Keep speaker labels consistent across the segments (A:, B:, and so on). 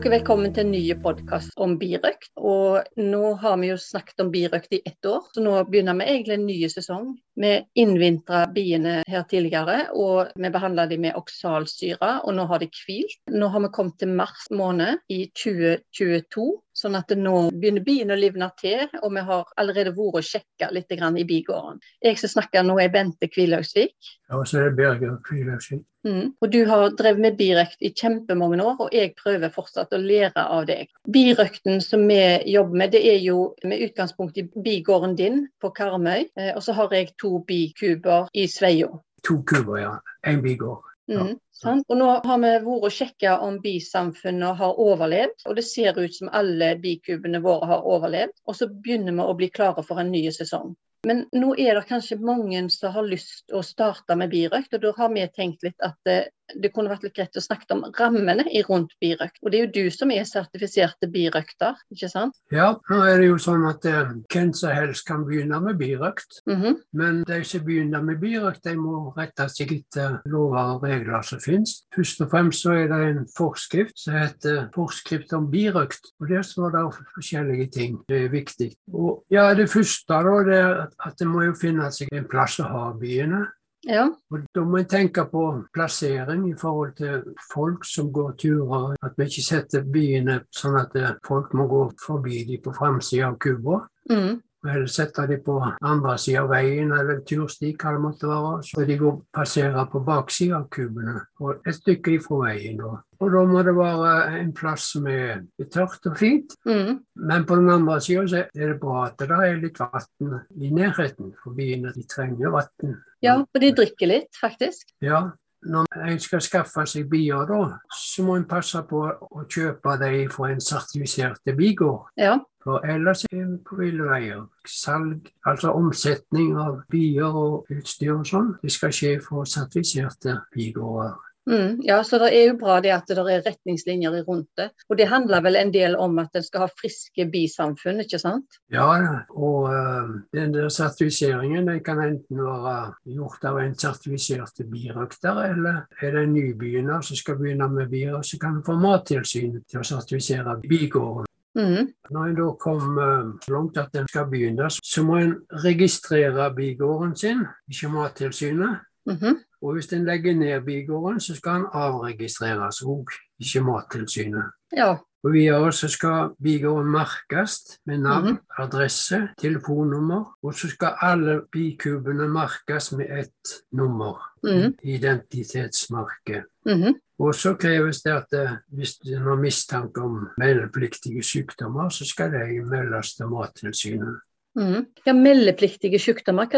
A: dere velkommen til en ny podkast om birøkt. Og nå har vi jo snakket om birøkt i ett år, så nå begynner vi egentlig en ny sesong. Vi innvintra biene her tidligere, og vi behandla de med oksalsyre, og nå har de hvilt. Nå har vi kommet til mars måned i 2022. Sånn at nå begynner bien å livne til, og vi har allerede vært og sjekka litt i bigården. Jeg som snakker nå, er Bente Kvilhaugsvik.
B: Ja, og så er Birger Kvilhaugsvik.
A: Mm. Og du har drevet med birøkt i kjempemange år, og jeg prøver fortsatt å lære av deg. Birøkten som vi jobber med, det er jo med utgangspunkt i bigården din på Karmøy. Eh, og så har jeg to bikuber i Sveio.
B: To kuber, ja. Én bigård. Ja.
A: Mm, og nå har vi vært og sjekka om bisamfunnet har overlevd, og det ser ut som alle bikubene våre har overlevd. Og så begynner vi å bli klare for en ny sesong. Men nå er det kanskje mange som har lyst å starte med birøkt, og da har vi tenkt litt at det, kunne vært litt greit å snakke om rammene i rundt birøkt. Og det er jo du som er sertifiserte birøkter, ikke sant?
B: Ja, nå er det jo sånn at eh, hvem som helst kan begynne med birøkt.
A: Mm -hmm.
B: Men de som begynner med birøkt, de må rette seg etter lover og regler som finnes. Først og fremst så er det en forskrift som heter forskrift om birøkt. Og der står det forskjellige ting. Det er viktig. Og ja, det første da, det er at det må jo finne seg en plass å ha byene.
A: Ja.
B: Og Da må en tenke på plassering i forhold til folk som går turer. At vi ikke setter byene sånn at folk må gå forbi de på framsida av kuba.
A: Mm.
B: Eller sette de på andre sida av veien eller tursti, hva det måtte være. Så de går passerer på baksida av kubene, og et stykke ifra veien. da. Og da må det være en plass som er tørt og fint.
A: Mm.
B: Men på den andre sida er det bra at det er litt vann i nærheten, for biene de trenger vann.
A: Ja, og de drikker litt, faktisk.
B: Ja, når en skal skaffe seg bier, da, så må en passe på å kjøpe dem fra en sertifisert bigård.
A: Ja.
B: For ellers er vi på ville veier. Salg, altså omsetning av bier og utstyr og sånn, det skal skje fra sertifiserte bigårder.
A: Mm, ja, så det er jo bra det at det er retningslinjer rundt det. Og det handler vel en del om at en skal ha friske bisamfunn, ikke sant?
B: Ja, og uh, den der sertifiseringen den kan enten være gjort av en sertifisert birøkter, eller er det en nybegynner som skal begynne med bier, så kan en få Mattilsynet til å sertifisere bigården.
A: Mm.
B: Når en da kom så langt at en skal begynne, så må en registrere bigården sin, ikke Mattilsynet.
A: Mm -hmm.
B: Og hvis en legger ned bigården, så skal den avregistreres òg, ikke Mattilsynet.
A: Ja.
B: Og videre så skal bigården merkes med navn,
A: Mhm.
B: adresse, telefonnummer. Og så skal alle bikubene merkes med ett nummer,
A: Mm.
B: identitetsmerke.
A: Mhm.
B: Og så kreves det at eh, hvis det er noen mistanke om meldepliktige sykdommer, så skal de meldes til Mattilsynet.
A: Mm. Ja, Meldepliktige sykdommer.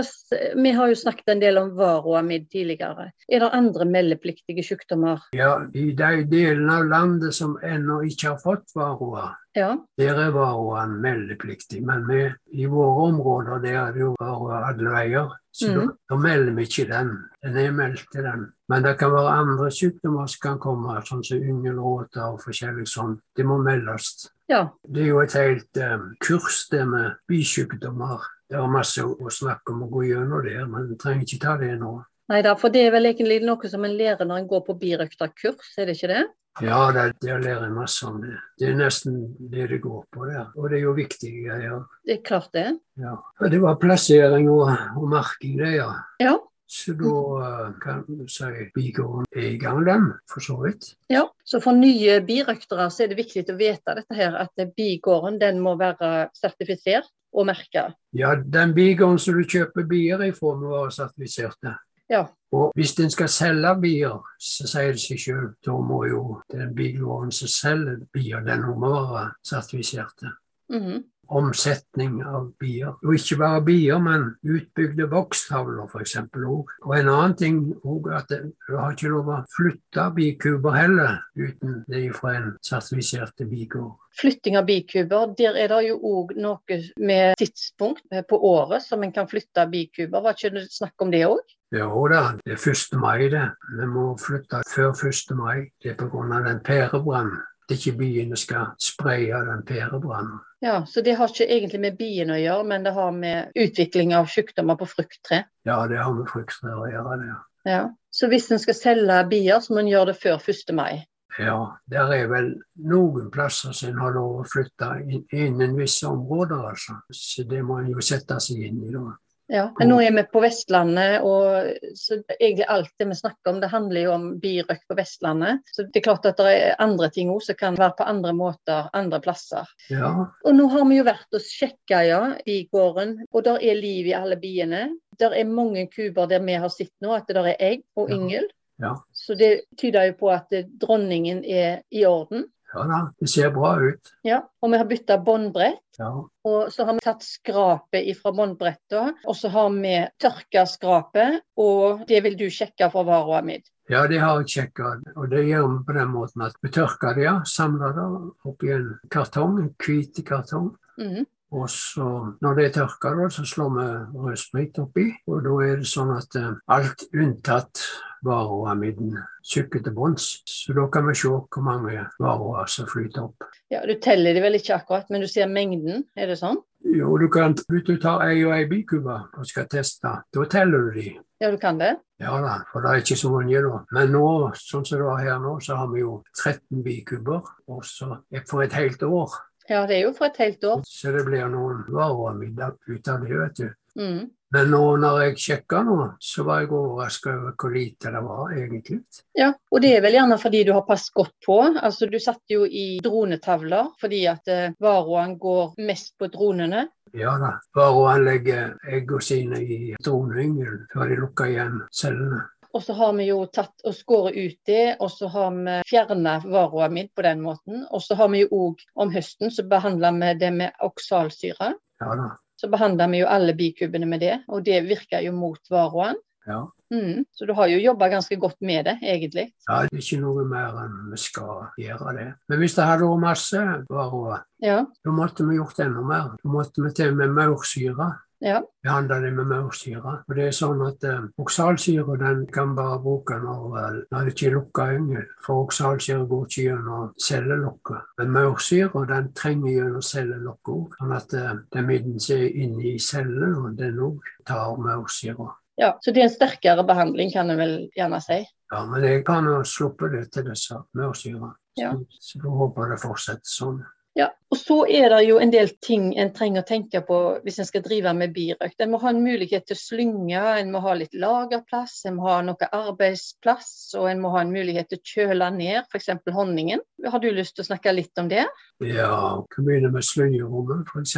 A: Vi har jo snakket en del om varoamid tidligere. Er det andre meldepliktige sykdommer?
B: Ja, i de delene av landet som ennå ikke har fått varoa,
A: Ja.
B: der er varoaen meldepliktig. Men vi, i våre områder der er det jo varoa alle veier, så da,
A: Mhm.
B: da melder vi ikke den. Den er meldt til den. Men det kan være andre sykdommer som kan komme, sånn som yngelråter og forskjellig sånn. Det må meldes.
A: Ja.
B: Det er jo et helt um, kurs det med bisykdommer. Det er masse å, snakke om å gå gjennom det, men vi trenger ikke ta det nå.
A: Nei da, for det er vel egentlig noe som en lærer når en går på birøkterkurs, er det ikke det?
B: Ja, det, det lærer jeg masse om det. Det er nesten det det går på der. Og det er jo viktige greier.
A: Det er klart det.
B: Ja. Det var plassering og, og merking, det, ja.
A: Ja.
B: Så da eh, kan du si bigården er i gang, den, for så vidt.
A: Ja, så For nye birøktere så er det viktig å vite dette her, at bigården den må være sertifisert og merka.
B: Ja, den bigården som du kjøper bier ifra, må være sertifisert.
A: Ja.
B: Og hvis en skal selge bier, så sier det seg selv, da må jo den bigården som selger bier, den må være sertifisert.
A: Mhm.
B: Omsetning av bier. Og ikke bare bier, men utbygde vokstavler f.eks. òg. Og en annen ting òg at du har ikke lov å flytte bikuber heller uten det er fra en sertifisert bigård.
A: Flytting av bikuber, der er det jo òg noe med tidspunkt på året som en kan flytte bikuber. Var ikke det snakk om det òg?
B: Jo da, det er 1. mai det. Vi må flytte før 1. mai. Det er pga. den pærebrannen. At ikke biene skal spreie den pærebrannen.
A: Ja, så det har ikke egentlig med biene å gjøre, men det har med utvikling av sykdommer på frukttre.
B: Ja, det har med frukttre å gjøre. det.
A: Ja. Så hvis en skal selge bier, så må en gjøre det før 1. mai.
B: Ja, der er vel noen plasser som en har lov å flytte inn, innen visse områder, altså. Så det må en jo sette seg inn i, da.
A: Ja, nå er vi på Vestlandet, og så egentlig alt det vi snakker om, det handler jo om birøkt på Vestlandet. Så det er klart at det er andre ting òg som kan være på andre måter andre plasser.
B: Ja,
A: Og nå har vi jo vært og sjekka, ja, bigården, og der er liv i alle biene. Der er mange kuber der vi har sett nå, at det der er egg og yngel.
B: ja.
A: Så det tyder jo på at dronningen er i orden.
B: Ja da, det ser bra ut.
A: Ja, og vi har bytta båndbrett.
B: Ja,
A: Og så har vi tatt skrapet ifra båndbrettet, og så har vi tørka skrapet, og det vil du sjekke for varoa mi.
B: ja det har jeg sjekka, og det gjør vi på den måten at vi tørker det, ja, samler det oppi en kartong, en hvit kartong.
A: Mhm.
B: Og så, når det er tørka, så slår vi rødsprit oppi. Og da er det sånn at eh, alt unntatt vareamiden sykker til bunns. Så da kan vi se hvor mange varer som flyter opp.
A: Ja, Du teller det vel ikke akkurat, men du ser mengden, er det sånn?
B: Jo, du kan, hvis du tar ei og ei bikube og skal teste, da teller du de.
A: Ja, du kan det?
B: Ja da, for det er ikke så mange da. Men nå, sånn som det var her nå, så har vi jo 13 bikuber, og så for et helt år.
A: Ja, det er jo for et helt år.
B: Så det blir noen vareamiddag ut av det, vet du.
A: Mhm.
B: Men nå når jeg sjekka nå, så var jeg overraska over hvor lite det var egentlig.
A: Ja, og det er vel gjerne fordi du har passet godt på. Altså, Du satt jo i dronetavler fordi at eh, varoene går mest på dronene.
B: Ja da. varoene legger eggene sine i droneyngelen før de lukker igjen cellene.
A: Og så har vi jo tatt og skåret ut det, og så har vi fjerna varoamid på den måten. Og så har vi jo òg om høsten så behandler vi det med oksalsyre.
B: Ja da.
A: Så behandler vi jo alle bikubene med det, og det virker jo mot varoen.
B: Ja.
A: Mm. Så du har jo jobba ganske godt med det, egentlig.
B: ja. Det er ikke noe mer enn vi skal gjøre det. Men hvis det hadde vært masse varer,
A: Ja.
B: da måtte vi gjort enda mer. Da måtte vi til med maursyre.
A: Ja.
B: behandle det med maursyre. Og det er sånn at eh, Oksalsyre den kan bare bruke når, eh, når det ikke er lukka yngel. For oksalsyre går ikke gjennom cellelokket. Men maursyre den trenger gjennom cellelokket òg. Sånn at eh, den midden som er inni cellen, og den òg tar maursyre.
A: ja. Så det er en sterkere behandling, kan en vel gjerne si.
B: Ja, men jeg kan jo sluppe det til disse maursyre.
A: Ja.
B: Så, så håper jeg det fortsetter sånn.
A: Ja, og så er det jo en del ting en trenger å tenke på hvis en skal drive med birøkt. En må ha en mulighet til å slynge, en må ha litt lagerplass, en må ha noe arbeidsplass, og en må ha en mulighet til å kjøle ned f.eks. honningen. Har du lyst til å snakke litt om det?
B: Ja, kan begynne med slyngerommet, f.eks.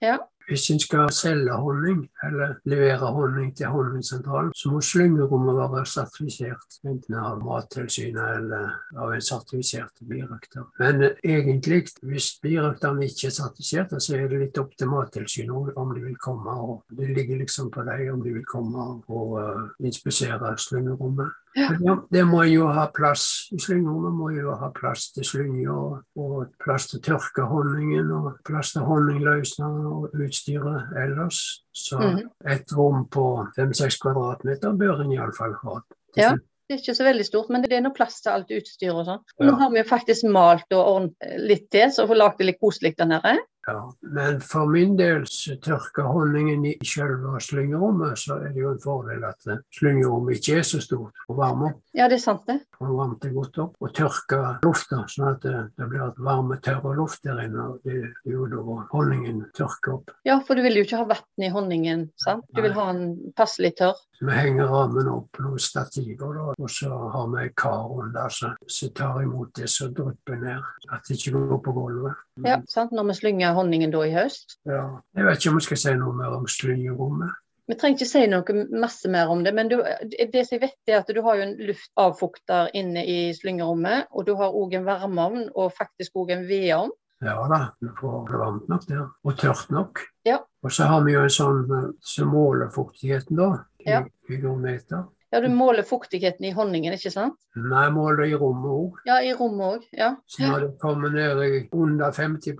A: Ja.
B: Hvis en skal selge honning, eller levere honning til Honningsentralen, så må slyngerommet være sertifisert, enten av Mattilsynet eller av en sertifisert birøkter. Men eh, egentlig, hvis birøkterne ikke er sertifiserte, så er det litt opp til Mattilsynet om de vil komme. og Det ligger liksom på dem om de vil komme og uh, inspisere slyngerommet.
A: Ja.
B: Det, må jo ha plass. I slyngerommet må jo ha plass til slynger, og, og plass til å tørke honningen, og plass til honningløsner og utstyret ellers. Så
A: Mhm.
B: et rom på fem-seks kvadratmeter bør en iallfall ha.
A: Ja. Det er ikke så veldig stort, men det er noe plass til alt utstyr og sånn.
B: Ja.
A: Nå har vi jo faktisk malt og ordnet litt til, så får lagd det litt koselig der nede.
B: Ja, men for min del så tørker honningen i selve slyngerommet, så er det jo en fordel at slyngerommet ikke er så stort og varme.
A: Ja, det er sant det.
B: og varmt det godt opp, og tørke lufta, sånn at det, det blir et varme, tørre luft der inne. og Det det er jo da honningen tørker opp.
A: Ja, for du vil jo ikke ha vann i honningen, sant? Du vil ha den passelig tørr.
B: Så vi henger rammen opp noen stativer, da, og så har vi ei kar under som tar imot det som drypper ned. At det ikke går på gulvet.
A: Ja, sant? Når vi slynger honningen da i høst.
B: Ja. Jeg vet ikke om vi skal si noe mer om slyngerommet.
A: Vi trenger ikke si noe masse mer om det, men du, det som jeg vet er at du har jo en luftavfukter inne i slyngerommet, og du har òg en varmeovn og faktisk òg en vedovn.
B: Ja da, vi får varmt nok der, og tørt nok.
A: Ja.
B: Og så har vi jo en sånn som som måler fuktigheten, da, i
A: Ja. Ja, du måler fuktigheten i honningen, ikke sant?
B: Vi måler i rommet òg.
A: Ja, i rommet òg. Ja.
B: Så når det kommer ned i under 50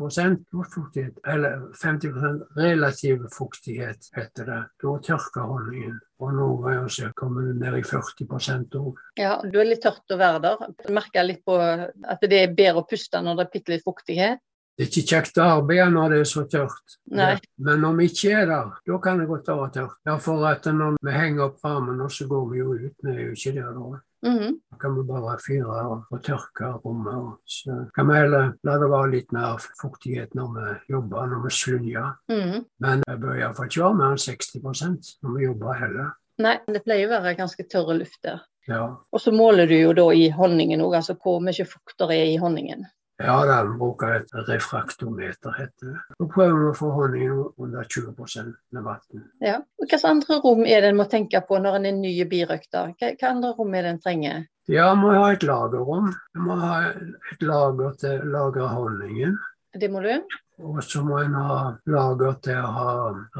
B: fuktighet, eller 50% relativ fuktighet, heter det, da tørker honningen. Og nå har jeg også kommet ned i 40 òg.
A: ja, du er litt tørt å være der. Du merker litt på at det er bedre å puste når det er bitte litt fuktighet.
B: Det er ikke kjekt å arbeide når det er så tørt.
A: Nei.
B: Men når vi ikke er der, da kan det godt være tørt. Ja, for at når vi henger opp varmen, så går vi jo ut. Vi er jo ikke der da.
A: Mhm.
B: Da kan vi bare fyre og, og tørke rommet. og Så kan vi heller la det være litt mer fuktighet når vi jobber, når vi slunjer.
A: -hmm.
B: Men det bør iallfall ikke være mer enn 60% når vi jobber heller.
A: Nei, det pleier å være ganske tørre luft der.
B: Ja,
A: Og så måler du jo da i honningen òg, altså hvor mye fukt det er i honningen.
B: Ja da bruker et refraktometer, heter det. Så prøver å få honningen under 20 med vann.
A: Ja. Og Hvilke andre rom er det en må tenke på når en er ny birøkter? Hva, hva andre rom er det en trenger?
B: Ja, må ha et lagerrom. Vi må ha et lager til å lagre honningen.
A: Det må du?
B: Og så må en ha lager til å ha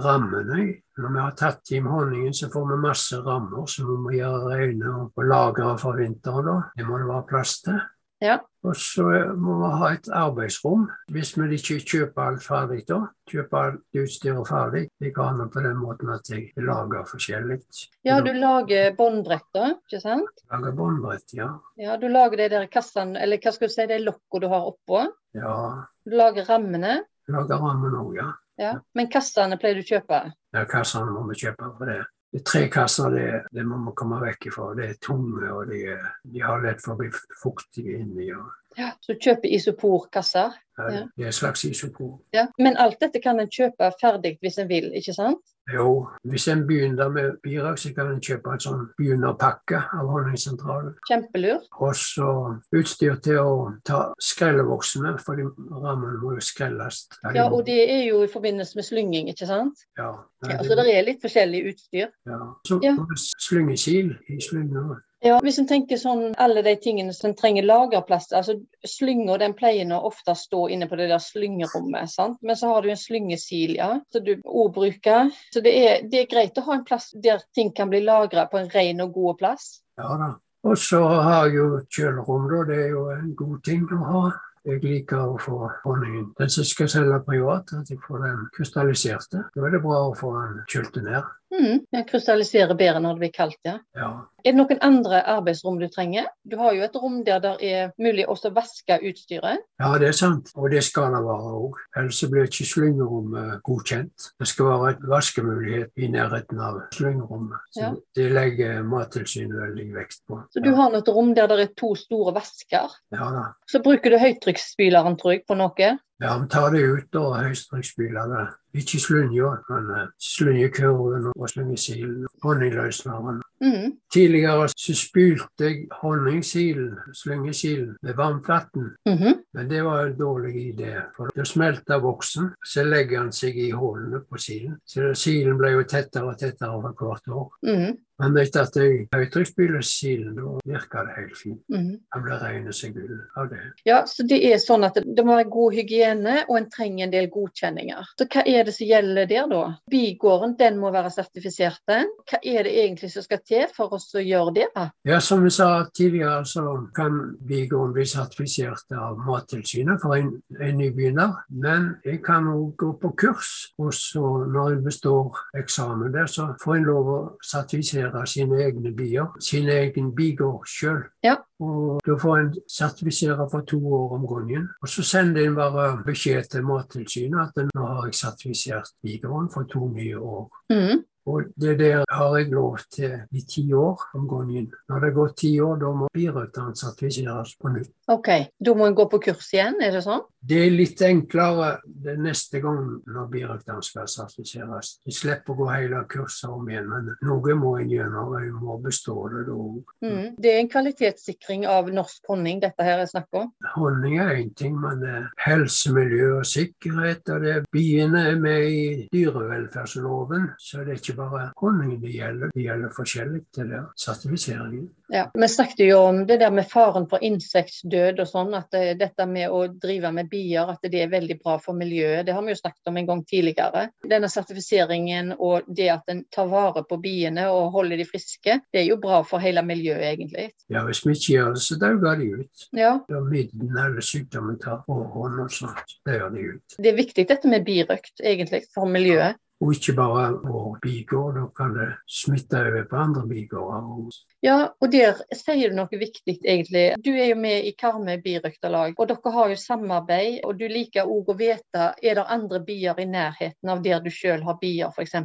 B: rammene i. Når vi har tatt inn honningen, så får vi masse rammer som vi må gjøre rene og lagre for vinteren. da. Det må det være plass til.
A: Ja.
B: Og så må vi ha et arbeidsrom, hvis vi ikke kjøper alt ferdig da. Kjøper alt utstyret ferdig. Jeg har det på den måten at jeg lager forskjellig.
A: Ja, du lager båndbretter, ikke sant?
B: Lager båndbrett, ja.
A: Ja, du lager de der kassene, eller hva skal du si, de lokkene du har oppå.
B: Ja,
A: Du lager rammene.
B: lager rammene òg, ja.
A: Ja. Men kassene pleier du å kjøpe.
B: Ja, kassene må vi kjøpe for det. Det er tre kasser, det, det må man komme vekk ifra. Det er tunge, og de, de har lett for å bli fuktige inni. Og,
A: Ja. Så du kjøper isoporkasser.
B: ja,
A: Ja.
B: Det er en slags isopor.
A: Ja. Men alt dette kan en kjøpe ferdig hvis en vil, ikke sant?
B: Jo, hvis en begynner med birak, så kan en kjøpe en sånn begynnerpakke av Honningsentralen.
A: Kjempelur.
B: Og så utstyr til å ta skrellevoksene, for de rammene må jo skrelles.
A: Ja, og det er jo i forbindelse med slynging, ikke sant?
B: Ja,
A: Ja, så det er litt forskjellig utstyr.
B: ja. Så
A: Ja.
B: vi i slyngene.
A: Ja, Hvis en tenker sånn alle de tingene som en trenger lagerplass altså Slynga den pleier å ofte stå inne på det der slyngerommet, sant? men så har du en slyngesil, ja, som du òg bruker. Så det er, det er greit å ha en plass der ting kan bli lagra på en ren og god plass.
B: Ja da. Og så har jo kjølerom, da. Det er jo en god ting å ha. Jeg liker å få honningen. Den som skal selge privat, at jeg får den krystalliserte. Da er det bra å få den kjølt ned.
A: Mm, den krystalliserer bedre når det blir kaldt, ja.
B: Ja.
A: Er det noen andre arbeidsrom du trenger? Du har jo et rom der det er mulig å vaske utstyret.
B: ja, det er sant. Og det skal det være òg. Ellers blir ikke slyngerommet godkjent. Det skal være et vaskemulighet i nærheten av slyngerommet.
A: Ja.
B: Det legger Mattilsynet veldig vekt på.
A: Så du har et rom der det er to store vasker.
B: Ja da.
A: Så bruker du høytrykksspyleren, tror jeg, på noe.
B: Ja, vi tar det ut og høytrykksspyler høystrykksspylerne. Ikke slynja, men eh, slynjekurven og slyngesilen. Honningløsneren.
A: Mm.
B: Tidligere så spylte jeg honningsilen, slyngekilen, med varmt vann.
A: mhm.
B: Men det var en dårlig idé, for da smelter voksen, så legger han seg i hullene på silen. Så silen ble jo tettere og tettere over hvert år.
A: Mhm.
B: Men etter at jeg høytrykksspyler silen, da virker det helt fint.
A: Mm.
B: Han ble ren som gull av det.
A: Ja, så det er sånn at det, det må være god hygiene, og en trenger en del godkjenninger. Så hva er det som gjelder der, da? Bigården den må være sertifisert. den. Hva er det egentlig som skal til for oss å gjøre det? da?
B: Ja, som vi sa tidligere, så kan bigården bli sertifisert av Mattilsynet for en, en nybegynner. Men jeg kan òg gå på kurs, og så når en består eksamen der, så får en lov å sertifisere sine egne bier, sin egen bigård sjøl.
A: Ja.
B: Og da får en sertifisere for to år om gangen. Og så sender en bare beskjed til Mattilsynet at nå har jeg sertifisert bigården for to nye år.
A: Mhm.
B: Og det der har jeg lov til i ti år om gangen. Når det går ti år, da må birøkteren sertifiseres på nytt.
A: OK, da må en gå på kurs igjen, er det sånn?
B: Det er litt enklere det neste gang når birøttene skal sertifiseres. De slipper å gå hele kurset om igjen, men noe må en gjennom. En må bestå det da òg.
A: Mm. Det er en kvalitetssikring av norsk honning dette her er snakk om.
B: Honning er én ting, men det er helse, miljø og sikkerhet. Og det biene er med i dyrevelferdsloven, så det er ikke bare honningen det gjelder. Det gjelder forskjellig til det. Sertifiseringen.
A: Ja, Vi snakket jo om det der med faren for insektdød og sånn, at det, dette med å drive med bier, at det er veldig bra for miljøet. Det har vi jo snakket om en gang tidligere. Denne sertifiseringen og det at en tar vare på biene og holder de friske, det er jo bra for hele miljøet, egentlig.
B: Ja, hvis vi ikke gjør det, så dauer de ut.
A: Ja,
B: Da midden eller sykdommen tar overhånd og sånt. Det gjør de ut.
A: Det er viktig dette med birøkt, egentlig, for miljøet.
B: Og ikke bare vår bigård, da kan det smitte over på andre bigårder.
A: Ja, og der sier du noe viktig, egentlig. Du er jo med i Karmøy birøkterlag, og dere har jo samarbeid. Og du liker òg å vite er det andre bier i nærheten av der du sjøl har bier, f.eks.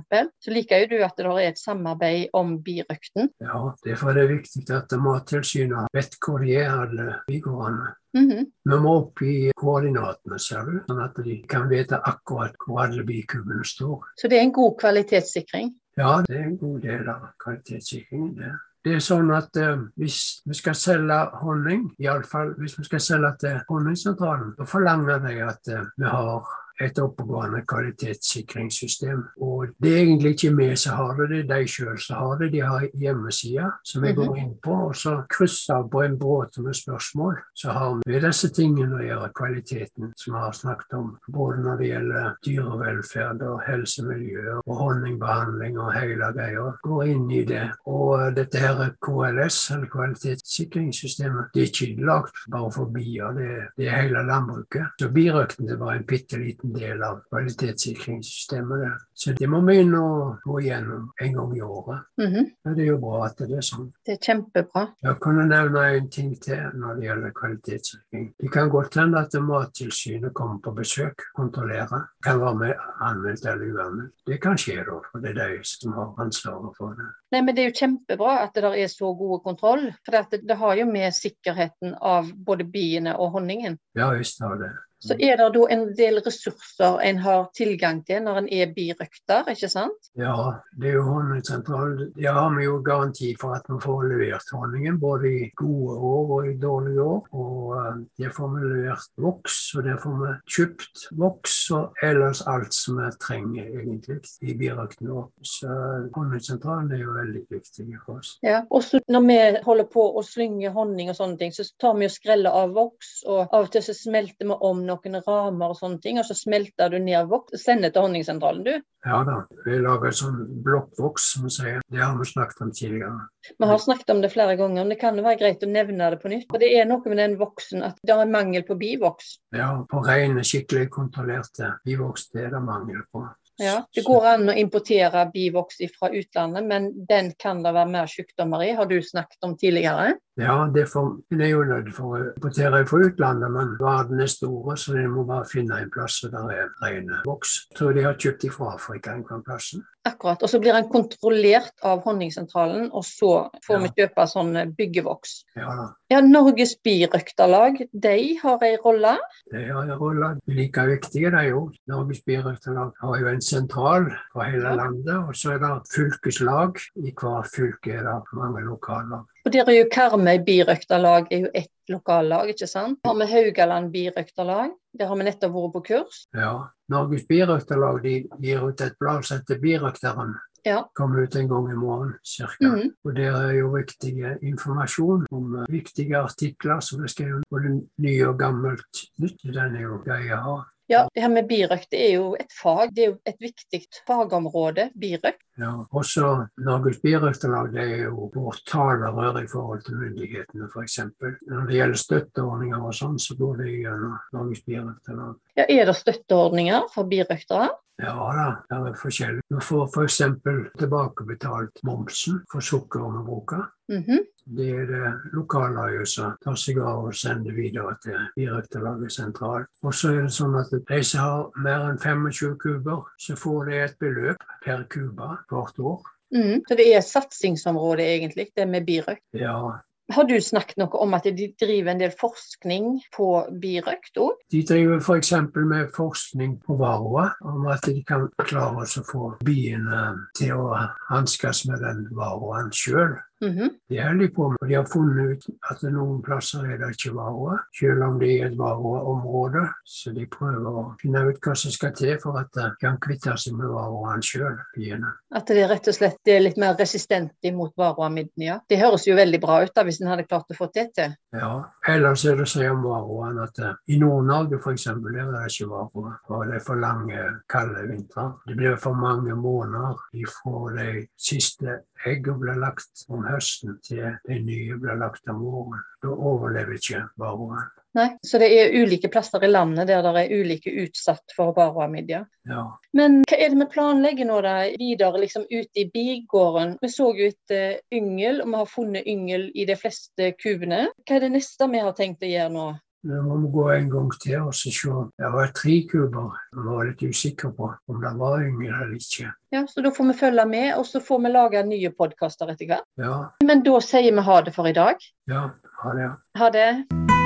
A: Så liker jo du at det er et samarbeid om birøkten.
B: Ja, derfor er det viktig at Mattilsynet vet hvor de er, alle bigårdene.
A: Mm -hmm.
B: Vi må opp i koordinatene, ser du, sånn at de kan vite akkurat hvor alle bikubene står.
A: Så det er en god kvalitetssikring?
B: Ja, det er en god del av kvalitetssikringen. det. Det er sånn at eh, Hvis vi skal selge honning, iallfall hvis vi skal selge til Honningsentralen, da forlanger de at eh, vi har et oppegående kvalitetssikringssystem. Og det er egentlig ikke vi som har det, det er de sjøl som har det. De har hjemmesider som vi går inn på, og så krysser av på en bråte med spørsmål. Så har vi disse tingene å gjøre, kvaliteten som vi har snakket om. Både når det gjelder dyrevelferd og helsemiljø og honningbehandling og hele greia. Går inn i det. Og dette her KLS, eller kvalitetssikringssystemet, det er ikke lagd bare for bier, det, det er hele landbruket. Så birøkten det var en bitte liten del av kvalitetssikringssystemet. Så det må vi nå gå igjennom en gang i året.
A: Mm -hmm.
B: Det er jo bra at det er sånn.
A: Det er kjempebra.
B: Jeg kunne nevne en ting til når det gjelder kvalitetssikring. Det kan godt hende at Mattilsynet kommer på besøk, kontrollerer. Kan være med anmeldt eller uanmeldt. Det kan skje da, for det er de som har ansvaret for det.
A: Nei, men Det er jo kjempebra at det der er så god kontroll. For det, det har jo med sikkerheten av både biene og honningen.
B: Ja visst har det.
A: Så er det da en del ressurser en har tilgang til når en er birøkter, ikke sant?
B: Ja, det er jo Honningsentralen. Der har vi jo garanti for at vi får levert honningen, både i gode år og i dårlige år. Og uh, der får vi levert voks, og der får vi kjøpt voks og ellers alt som vi trenger egentlig i birøkten vår. Så Honningsentralen er jo veldig viktig for oss.
A: Ja, også når vi holder på å slynge honning og sånne ting, så tar vi og skreller av voks, og av og til så smelter vi om noen ramer og sånne ting, og så smelter du ned voks og sender til Honningsentralen, du?
B: Ja da, vi lager sånn blokkvoks, som vi sier. Det har vi snakket om tidligere.
A: Vi har snakket om det flere ganger, men det kan jo være greit å nevne det på nytt. For det er noe med den voksen at det er mangel på bivoks.
B: Ja, på rene, skikkelig kontrollerte bivoks det er det mangel på.
A: Ja, Det går an å importere bivoks fra utlandet, men den kan det være mer sykdommer i, har du snakket om tidligere?
B: Ja, det, får, det er jo nødt for å importere fra utlandet, men verden er store, så de må bare finne en plass der det er rene voks. Jeg tror de har kjøpt ifra fra Afrika en plass.
A: Akkurat. Og så blir den kontrollert av Honningsentralen, og så får ja. vi kjøpe sånn byggevoks.
B: Ja.
A: Ja, Norges birøkterlag, de har en rolle?
B: De har en rolle. Like viktige, de òg. Norges birøkterlag har jo en sentral for hele ja. landet, og så er det fylkeslag. I hvert fylke er det mange lokallag.
A: Og der er jo Karmøy birøkterlag er jo ett lokallag, ikke sant. Vi har vi Haugaland birøkterlag. Der har vi nettopp vært på kurs.
B: Ja. Norges birøkterlag de gir ut et blad som heter Birøkteren.
A: Ja.
B: Kommer ut en gang i morgen ca. Mm. Og der er jo viktig informasjon om uh, viktige artikler som er skrevet både ny og gammelt nytt. Den er jo gøy å ha.
A: Ja, det her med birøkt det er jo et fag. Det er jo et viktig fagområde, birøkt.
B: Ja, også Norges birøkterlag er jo vårt talerør i forhold til myndighetene, f.eks. Når det gjelder støtteordninger og sånn, så går det gjennom Norges birøkterlag.
A: Ja, Er det støtteordninger for birøktere?
B: Ja da, det er forskjellig. Du får f.eks. tilbakebetalt momsen for sukker vi bruker.
A: Mm -hmm.
B: Det er det lokale som tar seg av og sender videre til Birøkterlaget sentralt. Og så er det sånn at de som har mer enn 25 kuber, så får de et beløp per kuba hvert år.
A: Mm, så det er et satsingsområde egentlig, det med birøkt?
B: Ja,
A: har du snakket noe om at de driver en del forskning på birøkt òg?
B: De driver f.eks. med forskning på varroa, om at de kan klare å få biene til å hanskes med den varroaen sjøl.
A: Mm -hmm.
B: De holder på med, de har funnet ut at noen plasser er det ikke varroa, selv om det er et varroaområde. Så de prøver å finne ut hva som skal til for at de kan kvitte seg med varroaen sjøl.
A: At det rett og slett er litt mer resistent mot varroamidden, ja. Det høres jo veldig bra ut da, hvis en hadde klart å få det til.
B: Ja, ellers er det å si om varroaen at uh, i Nord-Norge f.eks. er det ikke varroa. Det er for lange, kalde vintre. Det blir for mange måneder ifra de siste eggene ble lagt om høsten til de nye ble lagt om våren. Da overlever ikke varroen.
A: Nei, Så det er ulike plasser i landet der det er ulike utsatt for varroamidja.
B: Ja.
A: Men hva er det vi planlegger nå da, videre liksom ute i bigården? Vi så jo etter yngel, og vi har funnet yngel i de fleste kubene. Hva er det neste vi har tenkt å gjøre nå?
B: Nå må gå en gang til og så se. Det var tre kuber. Vi var litt usikre på om det var yngre eller ikke.
A: Ja, Så da får vi følge med, og så får vi lage nye podkaster etter hvert.
B: Ja,
A: Men da sier vi ha det for i dag.
B: ja, ha det.
A: Ha det.